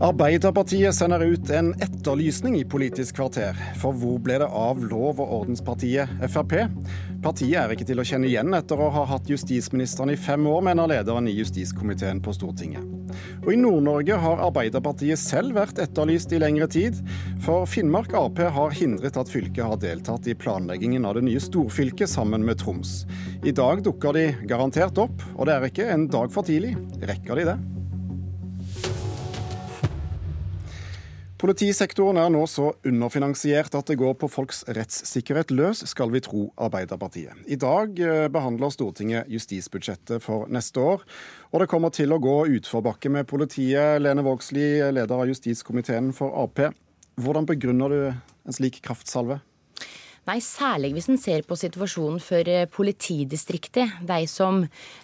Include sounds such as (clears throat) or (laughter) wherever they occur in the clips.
Arbeiderpartiet sender ut en etterlysning i Politisk kvarter. For hvor ble det av lov- og ordenspartiet Frp? Partiet er ikke til å kjenne igjen etter å ha hatt justisministeren i fem år, mener lederen i justiskomiteen på Stortinget. Og i Nord-Norge har Arbeiderpartiet selv vært etterlyst i lengre tid. For Finnmark Ap har hindret at fylket har deltatt i planleggingen av det nye storfylket sammen med Troms. I dag dukker de garantert opp, og det er ikke en dag for tidlig. Rekker de det? Politisektoren er nå så underfinansiert at det går på folks rettssikkerhet løs, skal vi tro Arbeiderpartiet. I dag eh, behandler Stortinget justisbudsjettet for neste år, og det kommer til å gå utforbakke med politiet. Lene Vågslid, leder av justiskomiteen for Ap. Hvordan begrunner du en slik kraftsalve? Nei, særlig hvis en ser på situasjonen for eh, politidistriktet, de som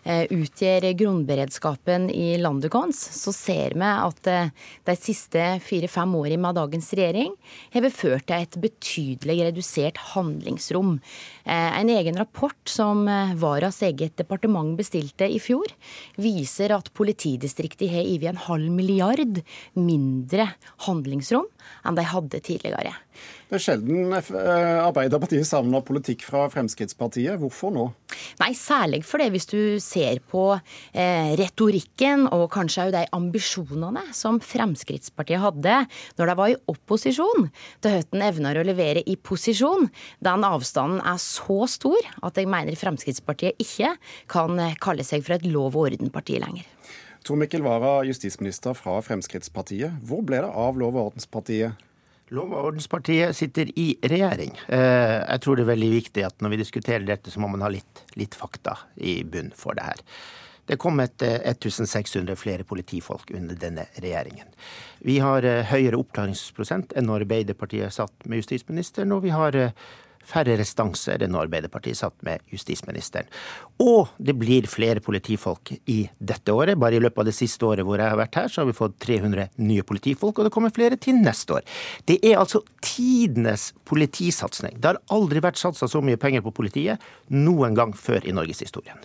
eh, utgjør grunnberedskapen i landet vårt, så ser vi at eh, de siste fire-fem årene med dagens regjering har ført til et betydelig redusert handlingsrom. En egen rapport som Varas eget departement bestilte i fjor, viser at politidistriktet har over en halv milliard mindre handlingsrom enn de hadde tidligere. Det er sjelden eh, Arbeiderpartiet savner politikk fra Fremskrittspartiet. Hvorfor nå? Nei, Særlig for det hvis du ser på eh, retorikken og kanskje òg de ambisjonene som Fremskrittspartiet hadde når de var i opposisjon, til høtten evner å levere i posisjon. Den avstanden er så stor at jeg mener Fremskrittspartiet ikke kan kalle seg for et lov og orden-parti lenger. Tor Mikkel Wara, justisminister fra Fremskrittspartiet. Hvor ble det av lov og ordenspartiet Lov- og ordenspartiet sitter i regjering. Eh, jeg tror det er veldig viktig at når vi diskuterer dette, så må man ha litt, litt fakta i bunn for det her. Det kom et 1600 eh, flere politifolk under denne regjeringen. Vi har eh, høyere oppklaringsprosent enn når Arbeiderpartiet satt med justisministeren, og vi har færre restanser enn Arbeiderpartiet satt med justisministeren. Og det blir flere politifolk i dette året. Bare i løpet av det siste året hvor jeg har vært her, så har vi fått 300 nye politifolk, og det kommer flere til neste år. Det er altså tidenes politisatsing. Det har aldri vært satsa så mye penger på politiet noen gang før i norgeshistorien.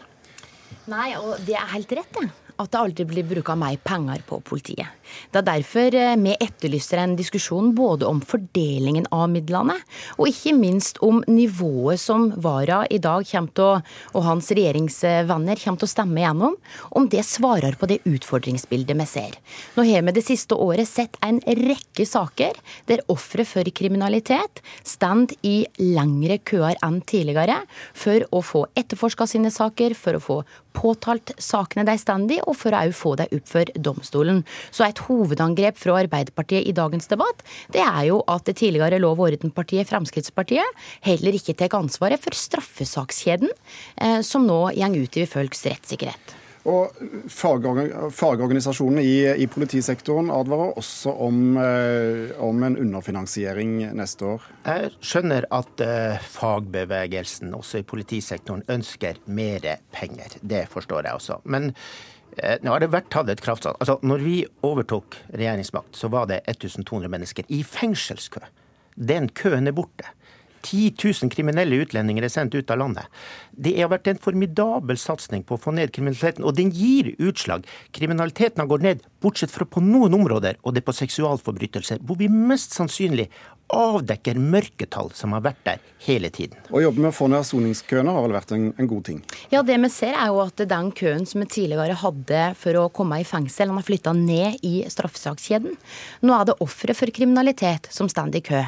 Nei, og det er helt rett, det at det aldri blir bruka mer penger på politiet. Det er derfor eh, vi etterlyser en diskusjon både om fordelingen av midlene, og ikke minst om nivået som Vara i dag å, og hans regjeringsvenner kommer til å stemme gjennom, om det svarer på det utfordringsbildet vi ser. Nå har vi det siste året sett en rekke saker der ofre for kriminalitet står i lengre køer enn tidligere for å få etterforska sine saker, for å få påtalt sakene de står i, og for å få dem opp for domstolen. Så et hovedangrep fra Arbeiderpartiet i dagens debatt, det er jo at det tidligere lov- og ordenpartiet Fremskrittspartiet heller ikke tar ansvaret for straffesakskjeden, eh, som nå går utover folks rettssikkerhet. Og Fagorganisasjonene i, i, politisektoren advarer også om, eh, om, en underfinansiering neste år. Jeg skjønner at uh, fagbevegelsen også i politisektoren ønsker mer penger. Det forstår jeg også. Men uh, nå har det vært tatt et kraftsalg. Altså, når vi overtok regjeringsmakt, så var det 1200 mennesker i fengselskø. Den køen er borte. 10 000 kriminelle utlendinger er sendt ut av landet. Det har vært en formidabel satsing på å få ned kriminaliteten, og den gir utslag. Kriminaliteten har gått ned, bortsett fra på noen områder, og det er på seksualforbrytelser, hvor vi mest sannsynlig avdekker mørketall som har vært der hele tiden. Å jobbe med å få ned soningskøene har vel vært en, en, god ting? Ja, det vi ser er jo at den køen som vi tidligere hadde for å komme i fengsel, den har flytta ned i straffesakskjeden. Nå er det ofre for kriminalitet som står i kø.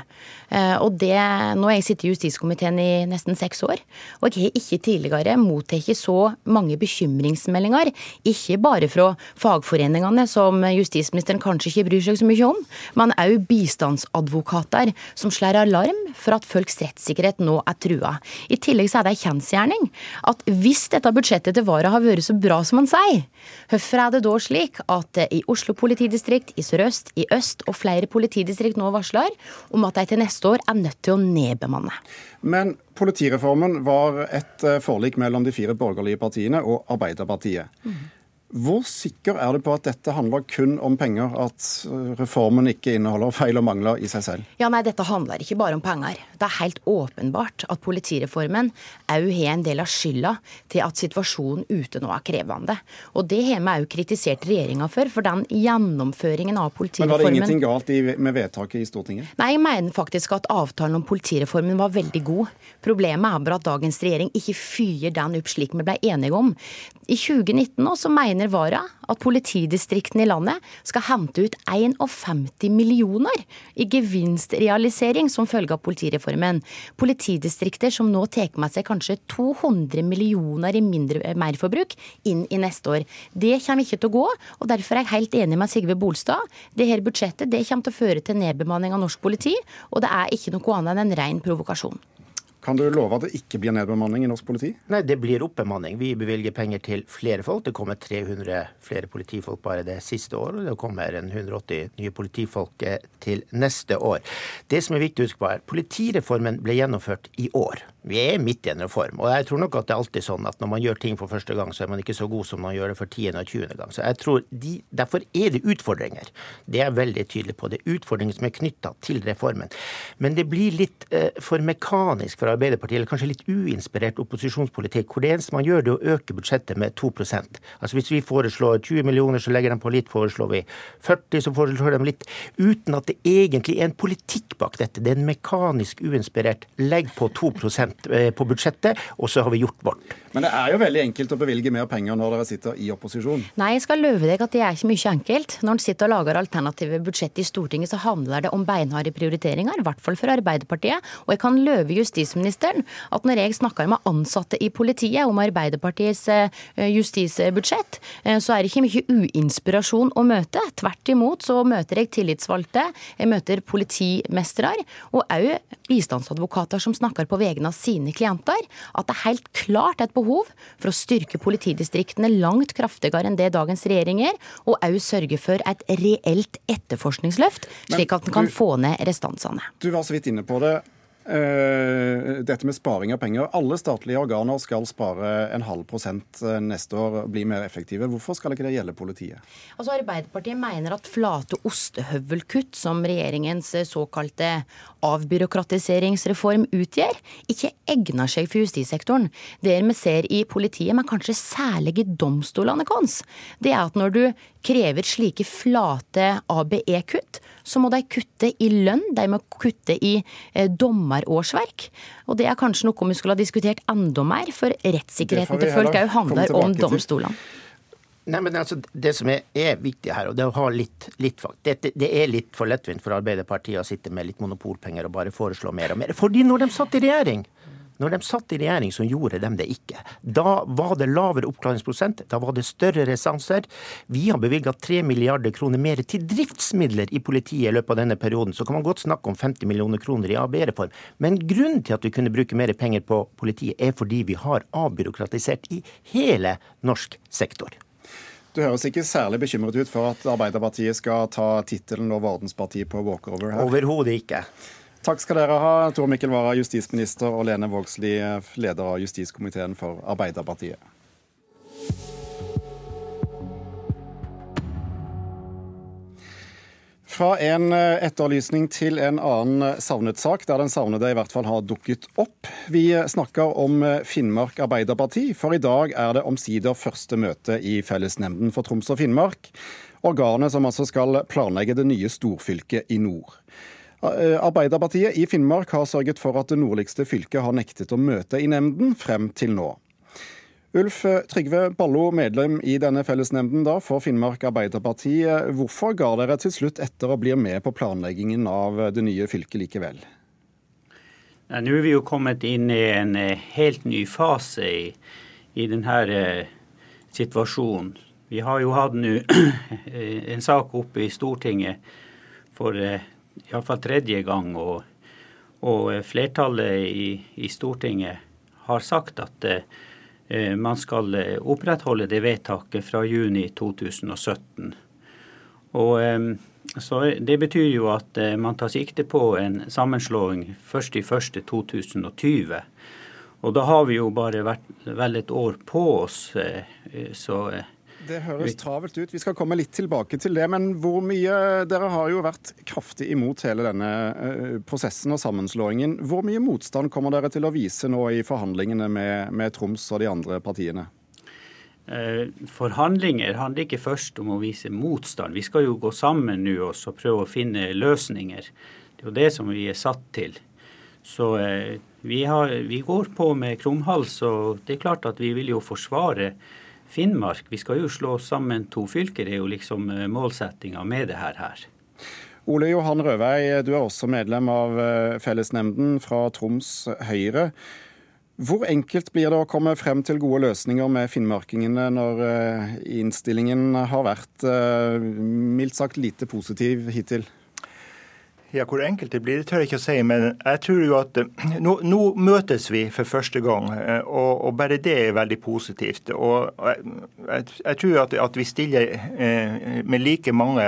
Eh, og det, Nå har jeg sittet i justiskomiteen i nesten seks år, og jeg har ikke tidligere mottatt så mange bekymringsmeldinger. Ikke bare fra fagforeningene, som justisministeren kanskje ikke bryr seg så mye om, men òg bistandsadvokater som slår alarm for at folks rettssikkerhet nå er trua. I tillegg så er det ei kjensgjerning at hvis dette budsjettet til Vara har vært så bra som han sier, hvorfor er det da slik at i Oslo politidistrikt, i Sør-Øst, i Øst og flere politidistrikt nå varsler om at de til neste år er nødt til å nedbemanne? Men politireformen var et eh, forlik mellom de fire borgerlige partiene og Arbeiderpartiet. Mm. Hvor sikker er du på at dette handler kun om penger, at eh, reformen ikke inneholder feil og mangler i seg selv? Ja, nei, Dette handler ikke bare om penger. Det er helt åpenbart at politireformen òg har en del av skylda til at situasjonen ute nå er krevende. Og Det har vi òg kritisert regjeringa for, for den gjennomføringen av politireformen Men Var det ingenting galt i, med vedtaket i Stortinget? Nei, jeg mener faktisk at avtalen om politireformen var veldig god. Problemet er bare at dagens regjering ikke fyrer den opp slik vi ble enige om. I 2019 nå så mener Vara at politidistriktene i landet skal hente ut 51 millioner i gevinstrealisering som følge av politireformen. Politidistrikter som nå tar med seg kanskje 200 millioner i mindre merforbruk inn i neste år. Det kommer ikke til å gå, og derfor er jeg helt enig med Sigve Bolstad. Dette budsjettet det kommer til å føre til nedbemanning av norsk politi, og det er ikke noe annet enn en ren provokasjon. Kan du love at det ikke blir nedbemanning i norsk politi? Nei, det blir oppbemanning. Vi bevilger penger til flere folk. Det kommer 300 flere politifolk bare det siste året. Og det kommer 180 nye politifolk eh, til neste år. Det som er viktig å huske på er politireformen ble gjennomført i år. Vi er midt i en reform. Og jeg tror nok at det er alltid sånn at når man gjør ting for første gang, så er man ikke så god som man gjør det for tiende og tjuende gang. Så jeg tror de, Derfor er det utfordringer. Det er jeg veldig tydelig på. Det er utfordringer som er knytta til reformen. Men det blir litt eh, for mekanisk for Arbeiderpartiet, eller kanskje litt uinspirert opposisjonspolitikk, hvor det eneste man gjør, det er å øke budsjettet med 2% Altså Hvis vi foreslår 20 millioner, så legger de på litt. Foreslår vi 40, så foreslår de litt. Uten at det egentlig er en politikk bak dette. Det er en mekanisk uinspirert legg på 2 Eh, på budsjettet, og så har vi gjort vårt. Men det er jo veldig enkelt å bevilge mer penger når dere sitter i opposisjon? Nei, jeg skal love deg at det er ikke mye enkelt. Når en sitter og lager alternative budsjett i Stortinget, så handler det om beinharde prioriteringer, i hvert fall for Arbeiderpartiet. Og jeg kan løve justisministeren at når jeg snakker med ansatte i politiet om Arbeiderpartiets eh, justisbudsjett, eh, så er det ikke mye uinspirasjon å møte. Tvert imot så møter jeg tillitsvalgte, jeg møter politimestere, og òg bistandsadvokater som snakker på vegne av sine klienter, at det er helt klart et behov for å styrke politidistriktene langt kraftigere enn det dagens regjering gjør, og òg sørge for et reelt etterforskningsløft, slik at en kan få ned restansene. Du var så vidt inne på det. Uh, dette med sparing av penger. Alle statlige organer skal spare en halv prosent eh, neste år, bli mer effektive. Hvorfor skal ikke det gjelde politiet? Altså Arbeiderpartiet mener at flate ostehøvelkutt, som regjeringens eh, såkalte avbyråkratiseringsreform utgjør, ikke egner seg for justissektoren. Det vi ser i politiet, men kanskje særlig i domstolene våre, det er at når du krever slike flate ABE-kutt, så må de kutte i lønn, de må kutte i eh, dommerårsverk. Og det er kanskje noe vi skulle ha diskutert enda mer, for rettssikkerheten til folk òg handler om domstolene. Nei, men altså, Det som er, er, viktig her, og det å litt, litt det, det, er litt for lettvint for Arbeiderpartiet å sitte med litt monopolpenger og bare foreslå mer og mer. Fordi når de satt i regjering, når de satt i regjering, så gjorde de det ikke. Da var det lavere oppklaringsprosent, da var det større restanser. Vi har bevilga 3 milliarder kroner mer til driftsmidler i politiet i løpet av denne perioden. Så kan man godt snakke om 50 millioner kroner i AB-reform. Men grunnen til at vi kunne bruke mer penger på politiet, er fordi vi har avbyråkratisert i hele norsk sektor. Du høres ikke særlig bekymret ut for at Arbeiderpartiet skal ta tittelen og verdenspartiet på walkover her? Overhodet ikke. Takk skal dere ha, Tor Mikkel Wara, justisminister, og Lene Vågslid, leder av justiskomiteen for Arbeiderpartiet. Fra en eh, etterlysning til en annen eh, savnet sak, der den savnede i hvert fall har dukket opp. Vi snakker om eh, Finnmark Arbeiderparti, for i dag er det omsider første møte i fellesnemnden for Troms og Finnmark. Organet som altså skal planlegge det nye storfylket i nord. Eh, Arbeiderpartiet i Finnmark har sørget for at det nordligste fylket har nektet å møte i nemnden frem til nå. Ulf eh, Trygve Ballo, medlem i denne fellesnemnden da, for Finnmark Arbeiderparti. Eh, hvorfor ga dere til slutt etter og blir med på planleggingen av det nye fylket likevel? Nå er vi jo kommet inn i en helt ny fase i, i denne situasjonen. Vi har jo hatt nå (clears throat) en sak oppe i Stortinget for iallfall tredje gang, og, og flertallet i, i, Stortinget har sagt at eh, man skal opprettholde det vedtaket fra juni 2017. Og eh, så Det betyr jo at eh, man tar sikte på en sammenslåing først i 1.1.2020. Og da har vi jo bare vært vel et år på oss. Eh, så eh, Det høres travelt ut. Vi skal komme litt tilbake til det. Men hvor mye Dere har jo vært kraftig imot hele denne eh, prosessen og sammenslåingen. Hvor mye motstand kommer dere til å vise nå i forhandlingene med, med Troms og de andre partiene? Eh, forhandlinger handler ikke først om å vise motstand. Vi skal jo gå sammen nå og prøve å finne løsninger. Det er jo det som vi er satt til. Så eh, vi, har, vi går på med krumhals, og det er klart at vi vil jo forsvare Finnmark. Vi skal jo slå sammen to fylker, det er jo liksom eh, målsettinga med det her. Ole Johan Røvei, du er også medlem av eh, fellesnemnden fra Troms Høyre. Hvor enkelt blir det å komme frem til gode løsninger med finnmarkingene når eh, innstillingen har vært mildt sagt lite positiv hittil? Ja, Hvor enkelt det blir, det tør jeg ikke å si. Men jeg tror jo at eh, nå, nå møtes vi for første gang, eh, og, og, bare det er veldig positivt. Og jeg, jeg tror at, at, vi stiller eh, med like mange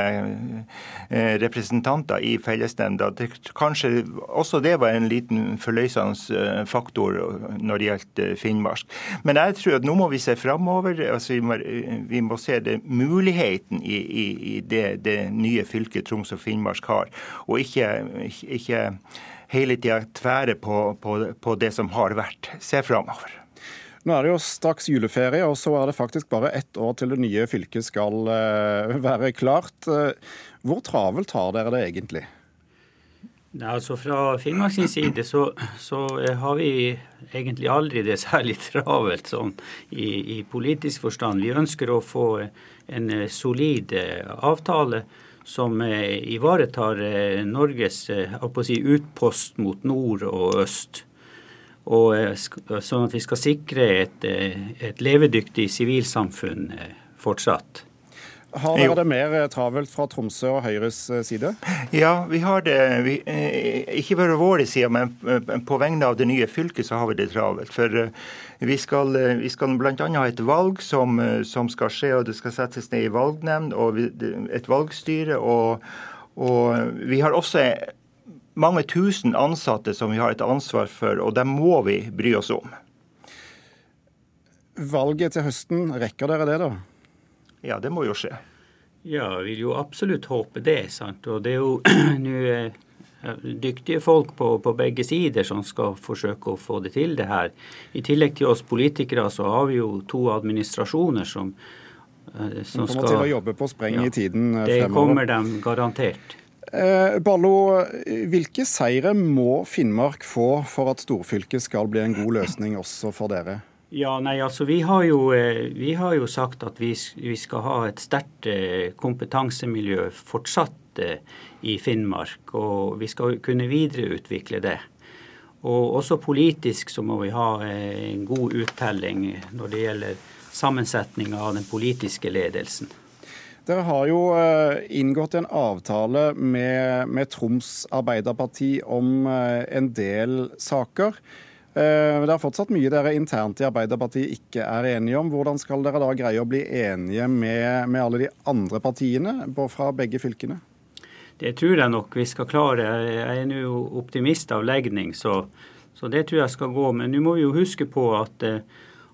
representanter i fellesnemnda. Kanskje også det var en liten forløsende faktor når det gjaldt Finnmark. Men jeg tror at nå må vi se framover. Altså, vi, må, vi må se det, muligheten i, i, i det, det nye fylket Troms og Finnmark har. og ikke ikke, ikke hele tida tvære på, på, på, det som har vært. Se framover. Nå er det jo straks juleferie, og så er det faktisk bare ett år til det nye fylket skal uh, være klart. Hvor travelt har dere det egentlig? Nei, altså Fra Finnmark sin side så, så, har vi egentlig aldri det særlig (laughs) travelt sånn i, i politisk forstand. Vi ønsker å få en solid avtale som eh, ivaretar eh, Norges eh, si, utpost mot nord og øst. Og sånn at vi skal sikre et, et levedyktig sivilsamfunn fortsatt. Har dere det mer travelt fra Tromsø og Høyres side? Ja, vi har det. Vi, ikke bare vår side, men på vegne av det nye fylket så har vi det travelt. For vi skal, eh, vi skal bl.a. ha et valg som, eh, som, skal skje, og det skal settes ned i valgnemnd og et valgstyre. Og, og vi har også mange tusen ansatte som vi har et ansvar for, og dem må vi bry oss om. Valget til høsten, rekker dere det, da? Ja, det må jo skje. Ja, jeg vil jo absolutt håpe det. sant? Og det er jo (clears throat) nå eh, dyktige folk på, på, begge sider som skal forsøke å få det til, det her. I tillegg til oss politikere så har vi jo to administrasjoner som, som som skal til å jobbe på spreng ja, i tiden fremover. Det kommer de garantert. Eh, Ballo, hvilke seire må Finnmark få for at storfylket skal bli en god løsning også for dere? Ja, nei, altså Vi har jo, eh, vi har jo sagt at vi, vi skal ha et sterkt kompetansemiljø fortsatt i Finnmark, og vi skal kunne videreutvikle det. Og også politisk så må vi ha eh, en god uttelling når det gjelder sammensetninga av den politiske ledelsen. Dere har jo eh, inngått en avtale med, med Troms Arbeiderparti om eh, en del saker. Det er fortsatt mye dere internt i Arbeiderpartiet ikke er enige om. Hvordan skal dere da greie å bli enige med, med alle de andre partiene fra begge fylkene? Det tror jeg nok vi skal klare. Jeg er nå optimist av legning, så, så, det tror jeg skal gå. Men nå må vi jo huske på at eh,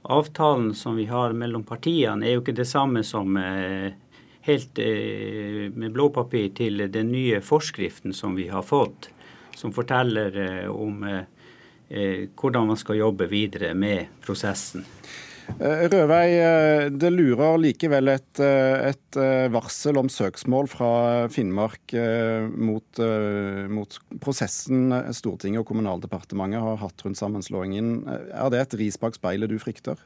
avtalen som vi har mellom partiene, er jo ikke det samme som eh, helt eh, med blåpapir til den nye forskriften som vi har fått, som forteller eh, om eh, eh, hvordan man skal jobbe videre med prosessen. Rødvei, eh, det lurer likevel et, eh, et, varsel om søksmål fra Finnmark mot, mot, prosessen Stortinget og Kommunaldepartementet har hatt rundt sammenslåingen. Er det et ris bak speilet du frykter?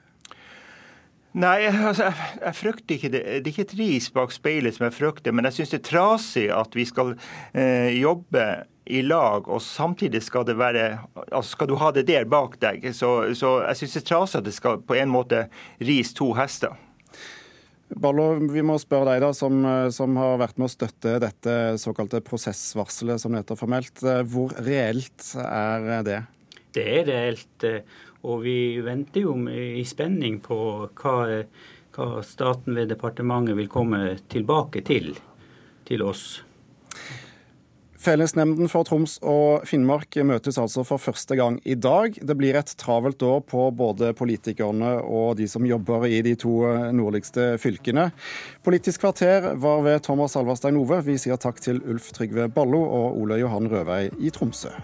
Nei, altså, jeg, jeg, frykter ikke det. Det er ikke et ris bak speilet som jeg frykter, men jeg syns det er trasig at vi skal eh, jobbe i lag, og samtidig skal det være altså skal du ha det der bak deg. Så, så jeg syns det er trasig at det skal på en måte ris to hester. Ballo, vi må spørre deg, da, som, som, har vært med å støtte dette såkalte prosessvarselet, som det heter formelt. Hvor reelt er det? Det er reelt, og vi venter jo i spenning på hva, hva staten ved departementet vil komme tilbake til, til oss. Fellesnemnden for Troms og Finnmark møtes altså for første gang i dag. Det blir et travelt år på både politikerne og de som jobber i de to nordligste fylkene. Politisk kvarter var ved Thomas Alverstein Ove. Vi sier takk til Ulf Trygve Ballo og Ole Johan Røvei i Tromsø.